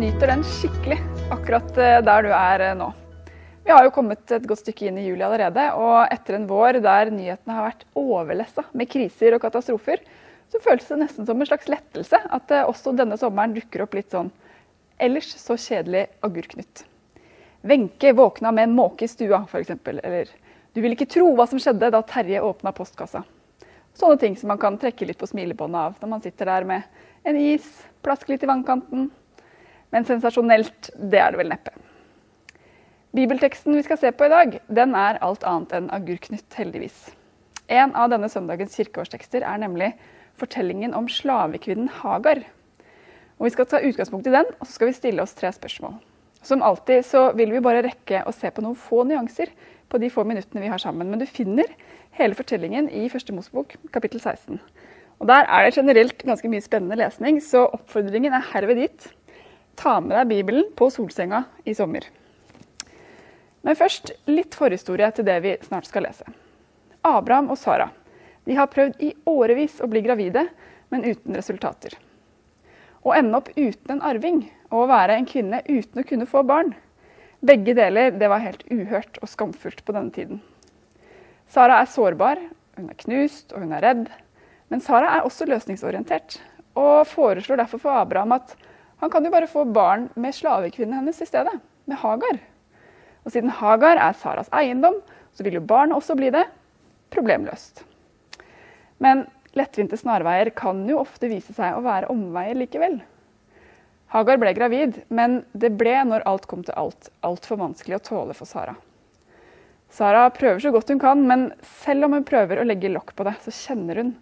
nyter den skikkelig akkurat eh, der du er eh, nå. Vi har jo kommet et godt stykke inn i juli allerede, og etter en vår der nyhetene har vært overlessa med kriser og katastrofer, så føles det nesten som en slags lettelse at eh, også denne sommeren dukker opp litt sånn ellers så kjedelig agurknytt. Wenche våkna med en måke i stua, f.eks. Eller du vil ikke tro hva som skjedde da Terje åpna postkassa. Sånne ting som man kan trekke litt på smilebåndet av når man sitter der med en is, plaske litt i vannkanten. Men sensasjonelt, det er det vel neppe. Bibelteksten vi skal se på i dag, den er alt annet enn agurknytt, heldigvis. En av denne søndagens kirkeårstekster er nemlig fortellingen om slavekvinnen Hagar. Og Vi skal ta utgangspunkt i den, og så skal vi stille oss tre spørsmål. Som alltid så vil vi bare rekke å se på noen få nyanser på de få minuttene vi har sammen. Men du finner hele fortellingen i Første Mosebok, kapittel 16. Og Der er det generelt ganske mye spennende lesning, så oppfordringen er herved dit. Ta med deg Bibelen på solsenga i sommer. Men først litt forhistorie til det vi snart skal lese. Abraham og Sara de har prøvd i årevis å bli gravide, men uten resultater. Å ende opp uten en arving og å være en kvinne uten å kunne få barn. Begge deler det var helt uhørt og skamfullt på denne tiden. Sara er sårbar, hun er knust og hun er redd. Men Sara er også løsningsorientert og foreslår derfor for Abraham at han kan jo bare få barn med slavekvinnen hennes i stedet, med Hagar. Og siden Hagar er Saras eiendom, så vil jo barnet også bli det. Problemløst. Men lettvinte snarveier kan jo ofte vise seg å være omveier likevel. Hagar ble gravid, men det ble, når alt kom til alt, altfor vanskelig å tåle for Sara. Sara prøver så godt hun kan, men selv om hun prøver å legge lokk på det, så kjenner hun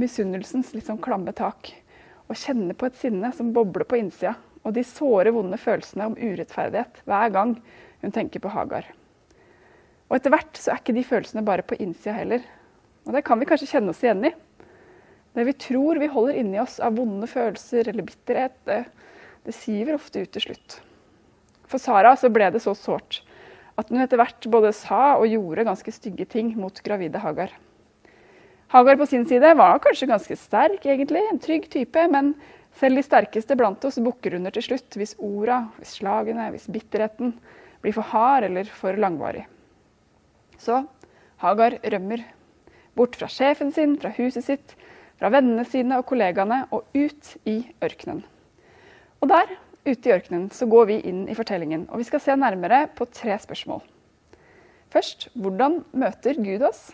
misunnelsens litt sånn klamme tak. Og kjenner på et sinne som bobler på innsida, og de såre, vonde følelsene om urettferdighet hver gang hun tenker på Hagar. Og etter hvert så er ikke de følelsene bare på innsida heller. Og det kan vi kanskje kjenne oss igjen i. Det vi tror vi holder inni oss av vonde følelser eller bitterhet, det, det siver ofte ut til slutt. For Sara så ble det så sårt at hun etter hvert både sa og gjorde ganske stygge ting mot gravide Hagar. Hagar på sin side var kanskje ganske sterk, egentlig, en trygg type, men selv de sterkeste blant oss bukker under til slutt hvis orda, hvis slagene, hvis bitterheten blir for hard eller for langvarig. Så Hagar rømmer. Bort fra sjefen sin, fra huset sitt, fra vennene sine og kollegaene og ut i ørkenen. Og der, ute i ørkenen, så går vi inn i fortellingen, og vi skal se nærmere på tre spørsmål. Først hvordan møter Gud oss?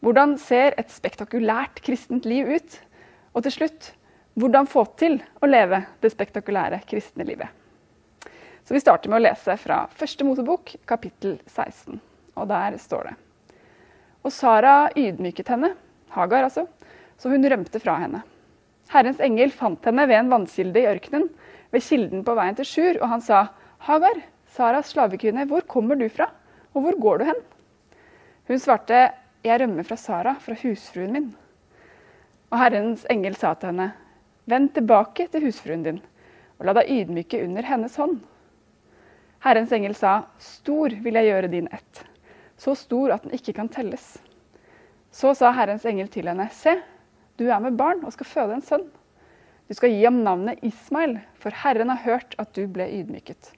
Hvordan ser et spektakulært kristent liv ut? Og til slutt hvordan få til å leve det spektakulære kristne livet? Så vi starter med å lese fra første Mosebok, kapittel 16. Og der står det. Og Sara ydmyket henne, Hagar altså, så hun rømte fra henne. Herrens engel fant henne ved en vannkilde i ørkenen, ved kilden på veien til Sjur, og han sa, Hagar, Saras slavekvinne, hvor kommer du fra, og hvor går du hen? Hun svarte, jeg rømmer fra Sara, fra husfruen min. Og Herrens engel sa til henne, vend tilbake til husfruen din, og la deg ydmyke under hennes hånd. Herrens engel sa, Stor vil jeg gjøre din ett, så stor at den ikke kan telles. Så sa Herrens engel til henne, Se, du er med barn og skal føde en sønn. Du skal gi ham navnet Ismail, for Herren har hørt at du ble ydmyket.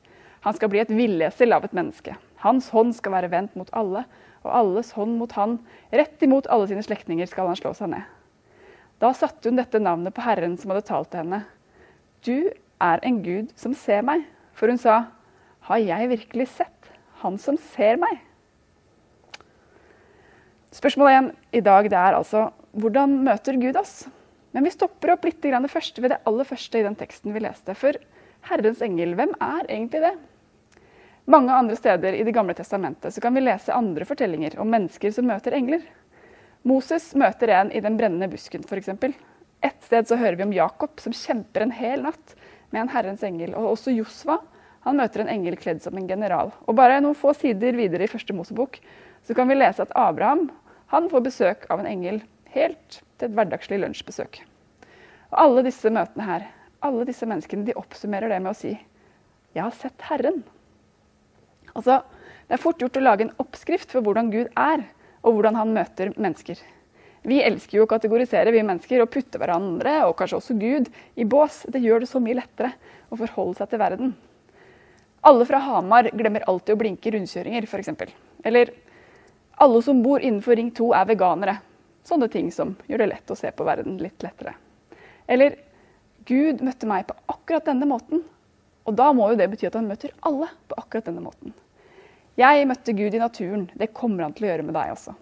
Han skal bli et villesel av et menneske. Hans hånd skal være vendt mot alle, og alles hånd mot han. Rett imot alle sine slektninger skal han slå seg ned. Da satte hun dette navnet på Herren som hadde talt til henne. Du er en Gud som ser meg. For hun sa, har jeg virkelig sett Han som ser meg? Spørsmål én i dag det er altså hvordan møter Gud oss? Men vi stopper opp litt det første ved det aller første i den teksten vi leste. For Herrens engel, hvem er egentlig det? Mange andre steder i Det gamle testamentet så kan vi lese andre fortellinger om mennesker som møter engler. Moses møter en i den brennende busken, f.eks. Et sted så hører vi om Jakob som kjemper en hel natt med en Herrens engel. Og også Josva han møter en engel kledd som en general. Og bare noen få sider videre i første Mosebok så kan vi lese at Abraham han får besøk av en engel helt til et hverdagslig lunsjbesøk. Og alle disse møtene her, alle disse menneskene, de oppsummerer det med å si 'Jeg har sett Herren'. Altså, Det er fort gjort å lage en oppskrift for hvordan Gud er, og hvordan han møter mennesker. Vi elsker jo å kategorisere, vi mennesker, og putte hverandre, og kanskje også Gud, i bås. Det gjør det så mye lettere å forholde seg til verden. Alle fra Hamar glemmer alltid å blinke i rundkjøringer, f.eks. Eller alle som bor innenfor Ring 2 er veganere. Sånne ting som gjør det lett å se på verden litt lettere. Eller Gud møtte meg på akkurat denne måten, og da må jo det bety at han møter alle på akkurat denne måten. Jeg møtte Gud i naturen. Det kommer han til å gjøre med deg også.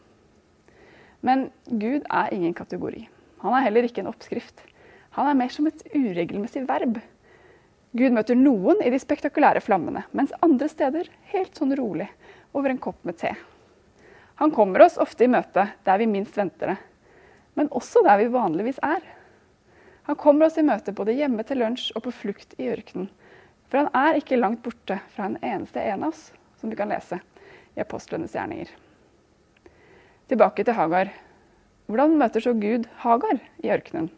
Men Gud er ingen kategori. Han er heller ikke en oppskrift. Han er mer som et uregelmessig verb. Gud møter noen i de spektakulære flammene, mens andre steder helt sånn rolig over en kopp med te. Han kommer oss ofte i møte der vi minst venter det, men også der vi vanligvis er. Han kommer oss i møte både hjemme til lunsj og på flukt i ørkenen. For han er ikke langt borte fra en eneste en av oss, som vi kan lese i apostlenes gjerninger. Tilbake til Hagar. Hvordan møter så Gud Hagar i ørkenen?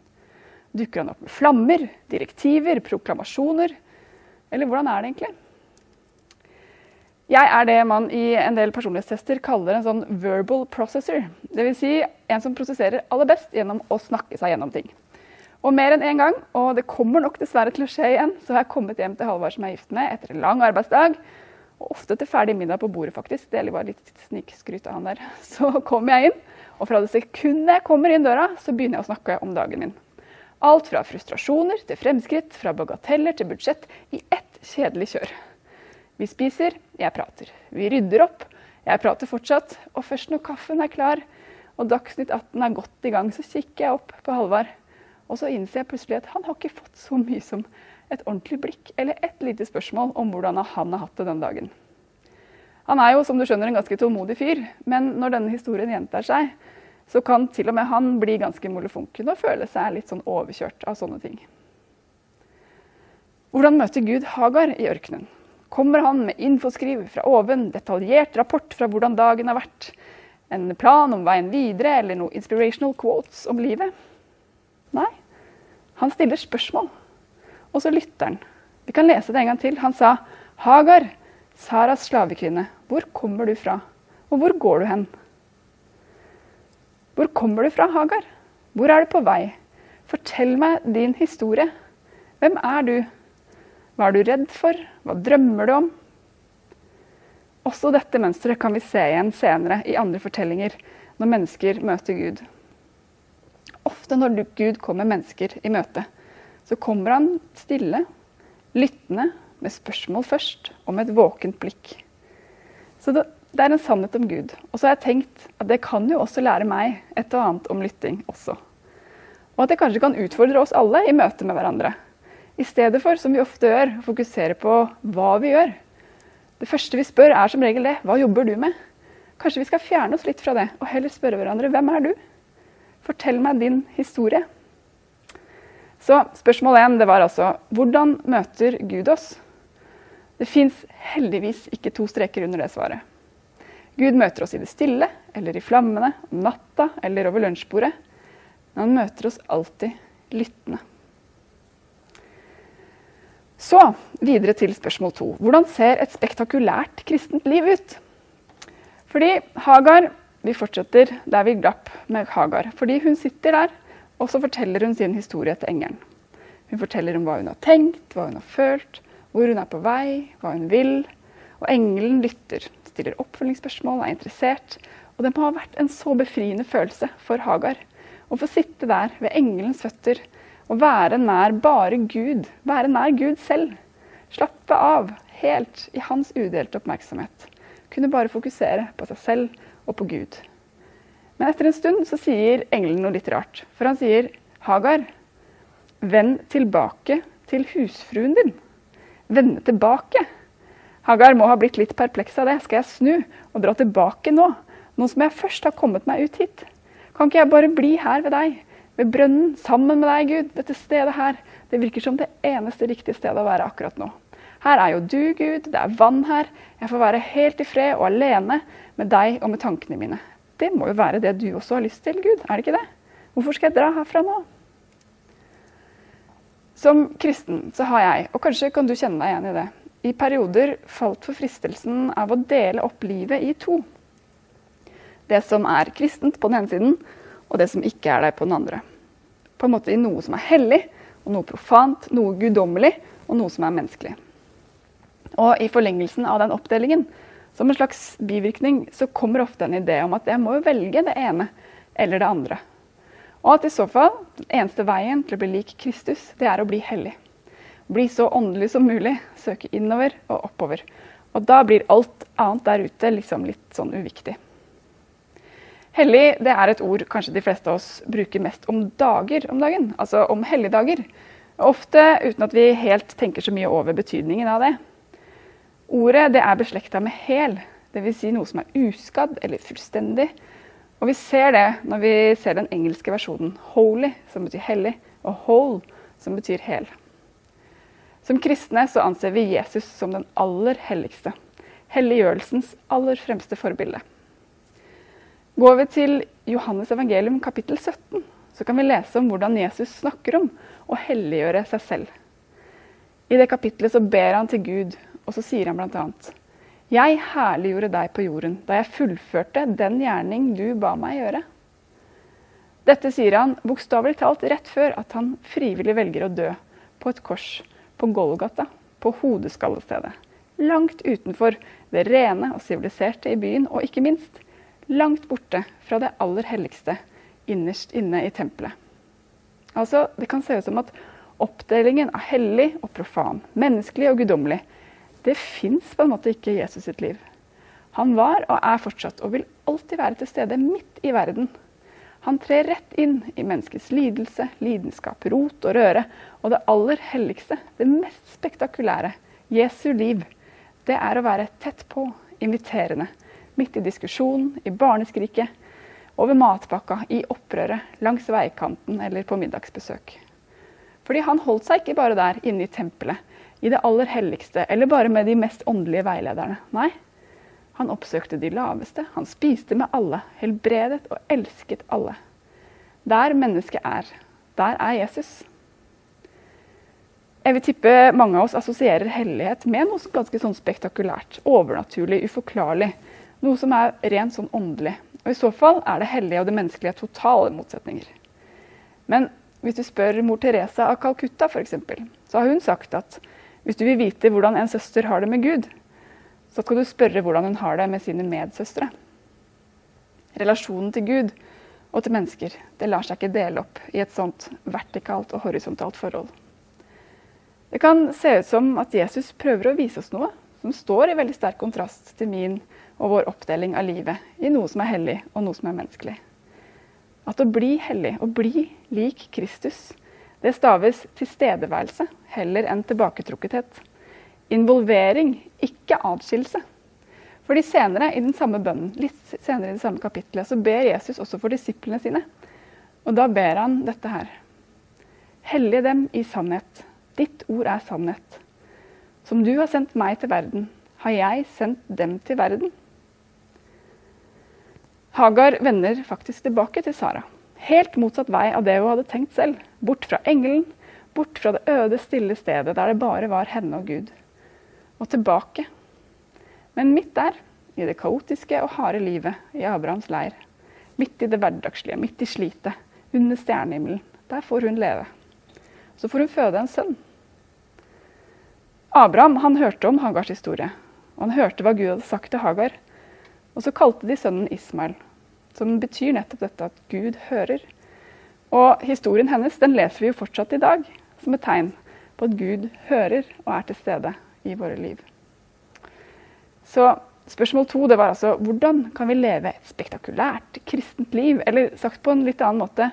Dukker han opp med flammer, direktiver, proklamasjoner? Eller hvordan er det egentlig? Jeg er det man i en del personlighetstester kaller en sånn verbal processor. Dvs. Si en som prosesserer aller best gjennom å snakke seg gjennom ting. Og mer enn én en gang, og det kommer nok dessverre til å skje igjen, så har jeg kommet hjem til Halvard som jeg er gift med, etter en lang arbeidsdag og ofte til ferdig middag på bordet, faktisk. Det var litt snikskryt av han der. Så kommer jeg inn, og fra det sekundet jeg kommer inn døra, så begynner jeg å snakke om dagen min. Alt fra frustrasjoner til fremskritt, fra bagateller til budsjett, i ett kjedelig kjør. Vi spiser, jeg prater. Vi rydder opp, jeg prater fortsatt. Og først når kaffen er klar og Dagsnytt 18 er godt i gang, så kikker jeg opp på Halvard. Og så innser jeg plutselig at han har ikke fått så mye som et ordentlig blikk eller et lite spørsmål om hvordan han har hatt det den dagen. Han er jo som du skjønner, en ganske tålmodig fyr, men når denne historien gjentar seg, så kan til og med han bli ganske molefonken og føle seg litt sånn overkjørt av sånne ting. Hvordan møter Gud Hagar i ørkenen? Kommer han med infoskriv fra oven, detaljert rapport fra hvordan dagen har vært, en plan om veien videre eller noen inspirational quotes om livet? Nei, han stiller spørsmål. Og så lytter han. Vi kan lese det en gang til. Han sa, 'Hagar, Saras slavekvinne, hvor kommer du fra, og hvor går du hen?' Hvor kommer du fra, Hagar? Hvor er du på vei? Fortell meg din historie. Hvem er du? Hva er du redd for? Hva drømmer du om? Også dette mønsteret kan vi se igjen senere i andre fortellinger, når mennesker møter Gud. Ofte når Gud kommer mennesker i møte, så kommer han stille, lyttende, med spørsmål først, og med et våkent blikk. Så det, er en sannhet om Gud. Og så har jeg tenkt at det kan jo også lære meg et og annet om lytting også. Og at det kanskje kan utfordre oss alle i møte med hverandre. I stedet for, som vi ofte gjør, å fokusere på hva vi gjør. Det første vi spør, er som regel det. Hva jobber du med? Kanskje vi skal fjerne oss litt fra det, og heller spørre hverandre hvem er du? Fortell meg din historie. Så spørsmål én var altså hvordan møter Gud oss? Det fins heldigvis ikke to streker under det svaret. Gud møter oss i det stille, eller i flammene, om natta eller over lunsjbordet. Men han møter oss alltid lyttende. Så videre til spørsmål to. Hvordan ser et spektakulært kristent liv ut? Fordi Hagar Vi fortsetter der vi glapp med Hagar. Fordi hun sitter der og så forteller hun sin historie til engelen. Hun forteller om hva hun har tenkt, hva hun har følt, hvor hun er på vei, hva hun vil. Og engelen lytter, stiller oppfølgingsspørsmål, er interessert. Og det må ha vært en så befriende følelse for Hagar å få sitte der ved engelens føtter og være nær bare Gud. Være nær Gud selv. Slappe av helt i hans udelte oppmerksomhet. Kunne bare fokusere på seg selv og på Gud. Men etter en stund så sier engelen noe litt rart. For han sier, 'Hagar, vend tilbake til husfruen din.' Vende tilbake. Hagar må ha blitt litt perpleks av det. Skal jeg snu og dra tilbake nå? Nå som jeg først har kommet meg ut hit. Kan ikke jeg bare bli her ved deg? Ved brønnen, sammen med deg, Gud. Dette stedet her. Det virker som det eneste riktige stedet å være akkurat nå. Her er jo du, Gud. Det er vann her. Jeg får være helt i fred og alene med deg og med tankene mine. Det må jo være det du også har lyst til, Gud. Er det ikke det? Hvorfor skal jeg dra herfra nå? Som kristen så har jeg, og kanskje kan du kjenne deg igjen i det, i perioder falt for fristelsen av å dele opp livet i to. Det som er kristent på den ene siden, og det som ikke er der på den andre. På en måte i noe som er hellig, og noe profant, noe guddommelig, og noe som er menneskelig. Og i forlengelsen av den oppdelingen, som en slags bivirkning, så kommer ofte en idé om at jeg må velge det ene eller det andre. Og at i så fall, den eneste veien til å bli lik Kristus, det er å bli hellig. Bli så åndelig som mulig, søke innover og oppover. Og da blir alt annet der ute liksom litt sånn uviktig. Hellig det er et ord kanskje de fleste av oss bruker mest om dager om dagen. Altså om helligdager. Ofte uten at vi helt tenker så mye over betydningen av det. Ordet det er beslekta med hel, dvs. Si noe som er uskadd eller fullstendig. Og vi ser det når vi ser den engelske versjonen holy, som betyr hellig, og whole, som betyr hel. Som kristne så anser vi Jesus som den aller helligste. Helliggjørelsens aller fremste forbilde. Går vi til Johannes evangelium kapittel 17, så kan vi lese om hvordan Jesus snakker om å helliggjøre seg selv. I det kapitlet så ber han til Gud, og så sier han bl.a.: Jeg herliggjorde deg på jorden da jeg fullførte den gjerning du ba meg gjøre. Dette sier han bokstavelig talt rett før at han frivillig velger å dø på et kors på Golgata, på hodeskallestedet. Langt utenfor det rene og siviliserte i byen, og ikke minst langt borte fra det aller helligste innerst inne i tempelet. Altså, Det kan se ut som at oppdelingen av hellig og profan, menneskelig og guddommelig, det fins på en måte ikke Jesus sitt liv. Han var og er fortsatt og vil alltid være til stede midt i verden. Han trer rett inn i menneskets lidelse, lidenskap, rot og røre. Og det aller helligste, det mest spektakulære, Jesu liv, det er å være tett på, inviterende, midt i diskusjonen, i barneskriket, over matpakka, i opprøret, langs veikanten eller på middagsbesøk. Fordi han holdt seg ikke bare der inne i tempelet, i det aller helligste, eller bare med de mest åndelige veilederne. Nei, han oppsøkte de laveste, han spiste med alle, helbredet og elsket alle. Der mennesket er, der er Jesus. Jeg vil tippe mange av oss assosierer hellighet med noe ganske sånn spektakulært, overnaturlig, uforklarlig. Noe som er rent sånn åndelig. Og I så fall er det hellige og det menneskelige totale motsetninger. Men hvis du spør mor Teresa av Calcutta f.eks., så har hun sagt at hvis du vil vite hvordan en søster har det med Gud, så skal du spørre hvordan hun har det med sine medsøstre. Relasjonen til Gud og til mennesker det lar seg ikke dele opp i et sånt vertikalt og horisontalt forhold. Det kan se ut som at Jesus prøver å vise oss noe som står i veldig sterk kontrast til min og vår oppdeling av livet i noe som er hellig og noe som er menneskelig. At å bli hellig, å bli lik Kristus, det staves tilstedeværelse heller enn tilbaketrukkethet. Involvering, ikke atskillelse. Fordi senere i den samme bønnen, litt senere i det samme kapitlet, så ber Jesus også for disiplene sine. Og da ber han dette her. Hellige dem i sannhet. Ditt ord er sannhet. Som du har sendt meg til verden, har jeg sendt dem til verden. Hagar vender faktisk tilbake til Sara. Helt motsatt vei av det hun hadde tenkt selv. Bort fra engelen, bort fra det øde, stille stedet der det bare var henne og Gud. Og tilbake. Men midt der, i det kaotiske og harde livet i Abrahams leir, midt i det hverdagslige, midt i slitet, under stjernehimmelen, der får hun leve. Så får hun føde en sønn. Abraham han hørte om Hagars historie, og han hørte hva Gud hadde sagt til Hagar. Og så kalte de sønnen Ismael, som betyr nettopp dette at Gud hører. Og historien hennes den leser vi jo fortsatt i dag som et tegn på at Gud hører og er til stede i våre liv. Så spørsmål to det var altså hvordan kan vi leve et spektakulært kristent liv? Eller sagt på en litt annen måte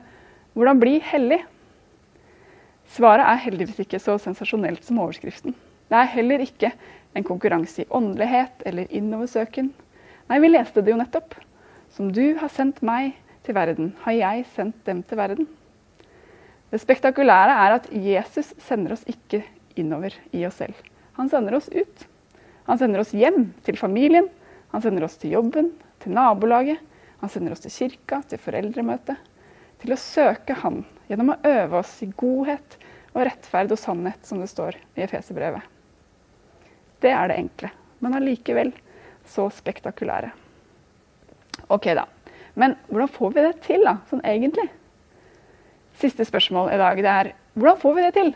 hvordan bli hellig? Svaret er heldigvis ikke så sensasjonelt som overskriften. Det er heller ikke en konkurranse i åndelighet eller innoversøken. Nei, vi leste det jo nettopp. Som du har sendt meg til verden, har jeg sendt dem til verden. Det spektakulære er at Jesus sender oss ikke innover i oss selv. Han sender oss ut. Han sender oss hjem til familien. Han sender oss til jobben, til nabolaget. Han sender oss til kirka, til foreldremøte. Til å søke Han gjennom å øve oss i godhet og rettferd og sannhet, som det står i Efeserbrevet. Det er det enkle, men allikevel så spektakulære. Ok, da. Men hvordan får vi det til, da, sånn egentlig? Siste spørsmål i dag det er hvordan får vi det til?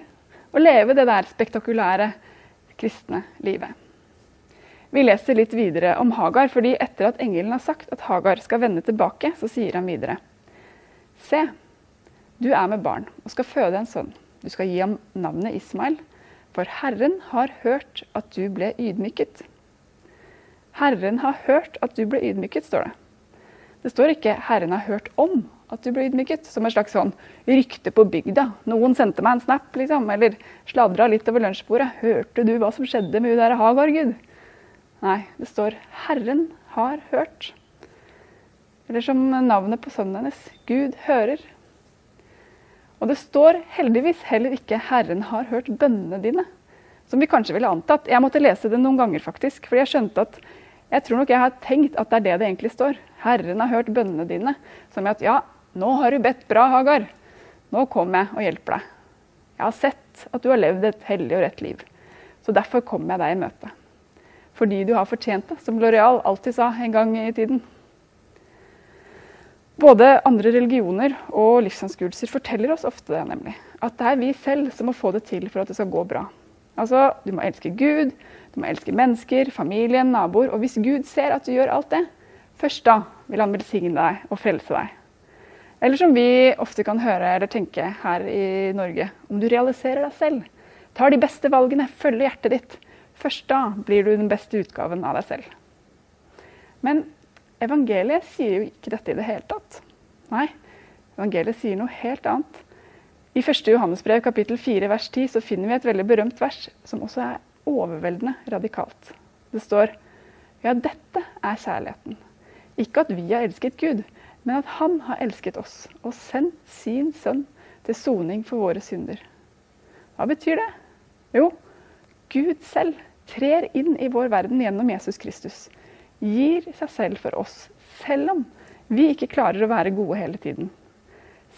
Å leve det der spektakulære kristne livet. Vi leser litt videre om Hagar, fordi etter at engelen har sagt at Hagar skal vende tilbake, så sier han videre. Se, du er med barn og skal føde en sønn. Du skal gi ham navnet Ismael, for Herren har hørt at du ble ydmyket. Herren har hørt at du ble ydmyket, står det. Det står ikke 'Herren har hørt om at du ble ydmyket', som et slags sånn rykte på bygda. Noen sendte meg en snap, liksom, eller sladra litt over lunsjbordet. 'Hørte du hva som skjedde med hun der Hagar, Gud?' Nei, det står 'Herren har hørt'. Eller som navnet på sønnen hennes 'Gud hører'. Og det står heldigvis heller ikke 'Herren har hørt bønnene dine', som vi kanskje ville antatt. Jeg måtte lese det noen ganger, faktisk, fordi jeg skjønte at jeg tror nok jeg har tenkt at det er det det egentlig står. 'Herren har hørt bønnene dine'. Som i at 'ja, nå har du bedt bra, Hagar. Nå kommer jeg og hjelper deg'. Jeg har sett at du har levd et hellig og rett liv. Så derfor kommer jeg deg i møte fordi du har fortjent det, som Loreal alltid sa en gang i tiden. Både andre religioner og livsanskuelser forteller oss ofte det, nemlig. At det er vi selv som må få det til for at det skal gå bra. Altså, Du må elske Gud, du må elske mennesker, familien, naboer. Og hvis Gud ser at du gjør alt det, først da vil han velsigne deg og frelse deg. Eller som vi ofte kan høre eller tenke her i Norge, om du realiserer deg selv, tar de beste valgene, følger hjertet ditt, Først da blir du den beste utgaven av deg selv. Men evangeliet sier jo ikke dette i det hele tatt. Nei, evangeliet sier noe helt annet. I 1. Johannesbrev kapittel 4 vers 10 så finner vi et veldig berømt vers som også er overveldende radikalt. Det står ja, dette er kjærligheten. Ikke at vi har elsket Gud, men at Han har elsket oss og sendt sin sønn til soning for våre synder. Hva betyr det? Jo, Gud selv trer inn i vår verden gjennom Jesus Kristus. Gir seg selv for oss, selv om vi ikke klarer å være gode hele tiden.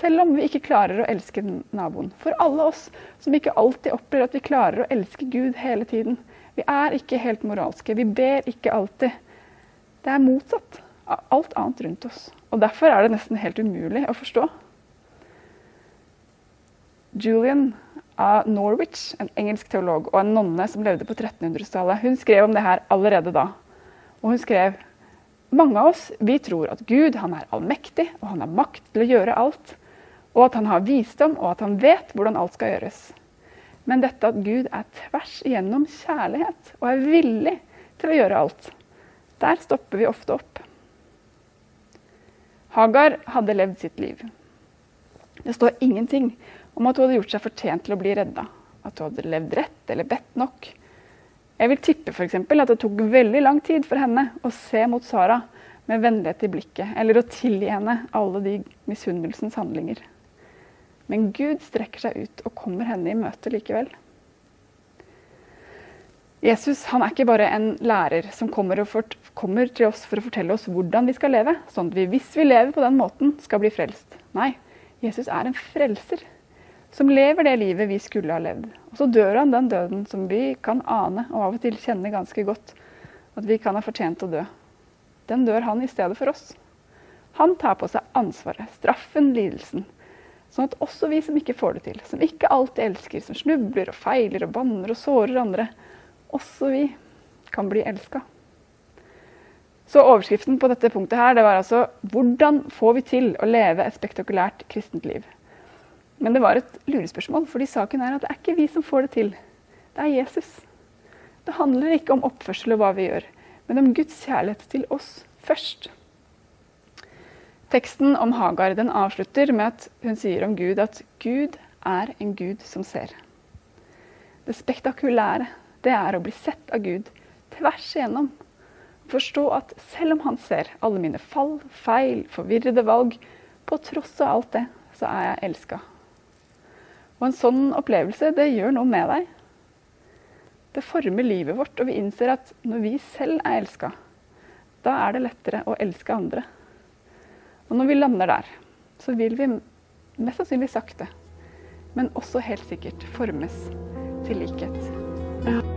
Selv om vi ikke klarer å elske naboen. For alle oss som ikke alltid opplever at vi klarer å elske Gud hele tiden. Vi er ikke helt moralske. Vi ber ikke alltid. Det er motsatt av alt annet rundt oss. Og derfor er det nesten helt umulig å forstå. Julian av Norwich, en engelsk teolog, og en nonne som levde på 1300-tallet. Hun skrev om det her allerede da. Og hun skrev mange av oss vi tror at Gud han er allmektig, og han har makt til å gjøre alt. Og at han har visdom, og at han vet hvordan alt skal gjøres. Men dette at Gud er tvers igjennom kjærlighet og er villig til å gjøre alt, der stopper vi ofte opp. Hagar hadde levd sitt liv. Det står ingenting om at hun hadde gjort seg fortjent til å bli redda. At hun hadde levd rett eller bedt nok. Jeg vil tippe for at det tok veldig lang tid for henne å se mot Sara med vennlighet i blikket, eller å tilgi henne alle de misunnelsens handlinger. Men Gud strekker seg ut og kommer henne i møte likevel. Jesus han er ikke bare en lærer som kommer, kommer, til oss for å fortelle oss hvordan vi skal leve, sånn at vi hvis vi lever på den måten, skal bli frelst. Nei, Jesus er en frelser som lever det livet vi skulle ha levd. Og så dør han den døden som vi kan ane og av og til kjenne ganske godt at vi kan ha fortjent å dø. Den dør han i stedet for oss. Han tar på seg ansvaret, straffen, lidelsen. Sånn at også vi som ikke får det til, som ikke alltid elsker, som snubler og feiler og banner og sårer andre, også vi kan bli elska. Så overskriften på dette punktet her, det var altså 'Hvordan får vi til å leve et spektakulært kristent liv'? Men det var et lurespørsmål, fordi saken er at det er ikke vi som får det til. Det er Jesus. Det handler ikke om oppførsel og hva vi gjør, men om Guds kjærlighet til oss først. Teksten om Hagar den avslutter med at hun sier om Gud at Gud er en Gud som ser. Det spektakulære det er å bli sett av Gud tvers igjennom. Forstå at selv om han ser alle mine fall, feil, forvirrede valg, på tross av alt det, så er jeg elska og en sånn opplevelse, det gjør noe med deg. Det former livet vårt, og vi innser at når vi selv er elska, da er det lettere å elske andre. Og når vi lander der, så vil vi mest sannsynlig sakte, men også helt sikkert formes til likhet. Ja.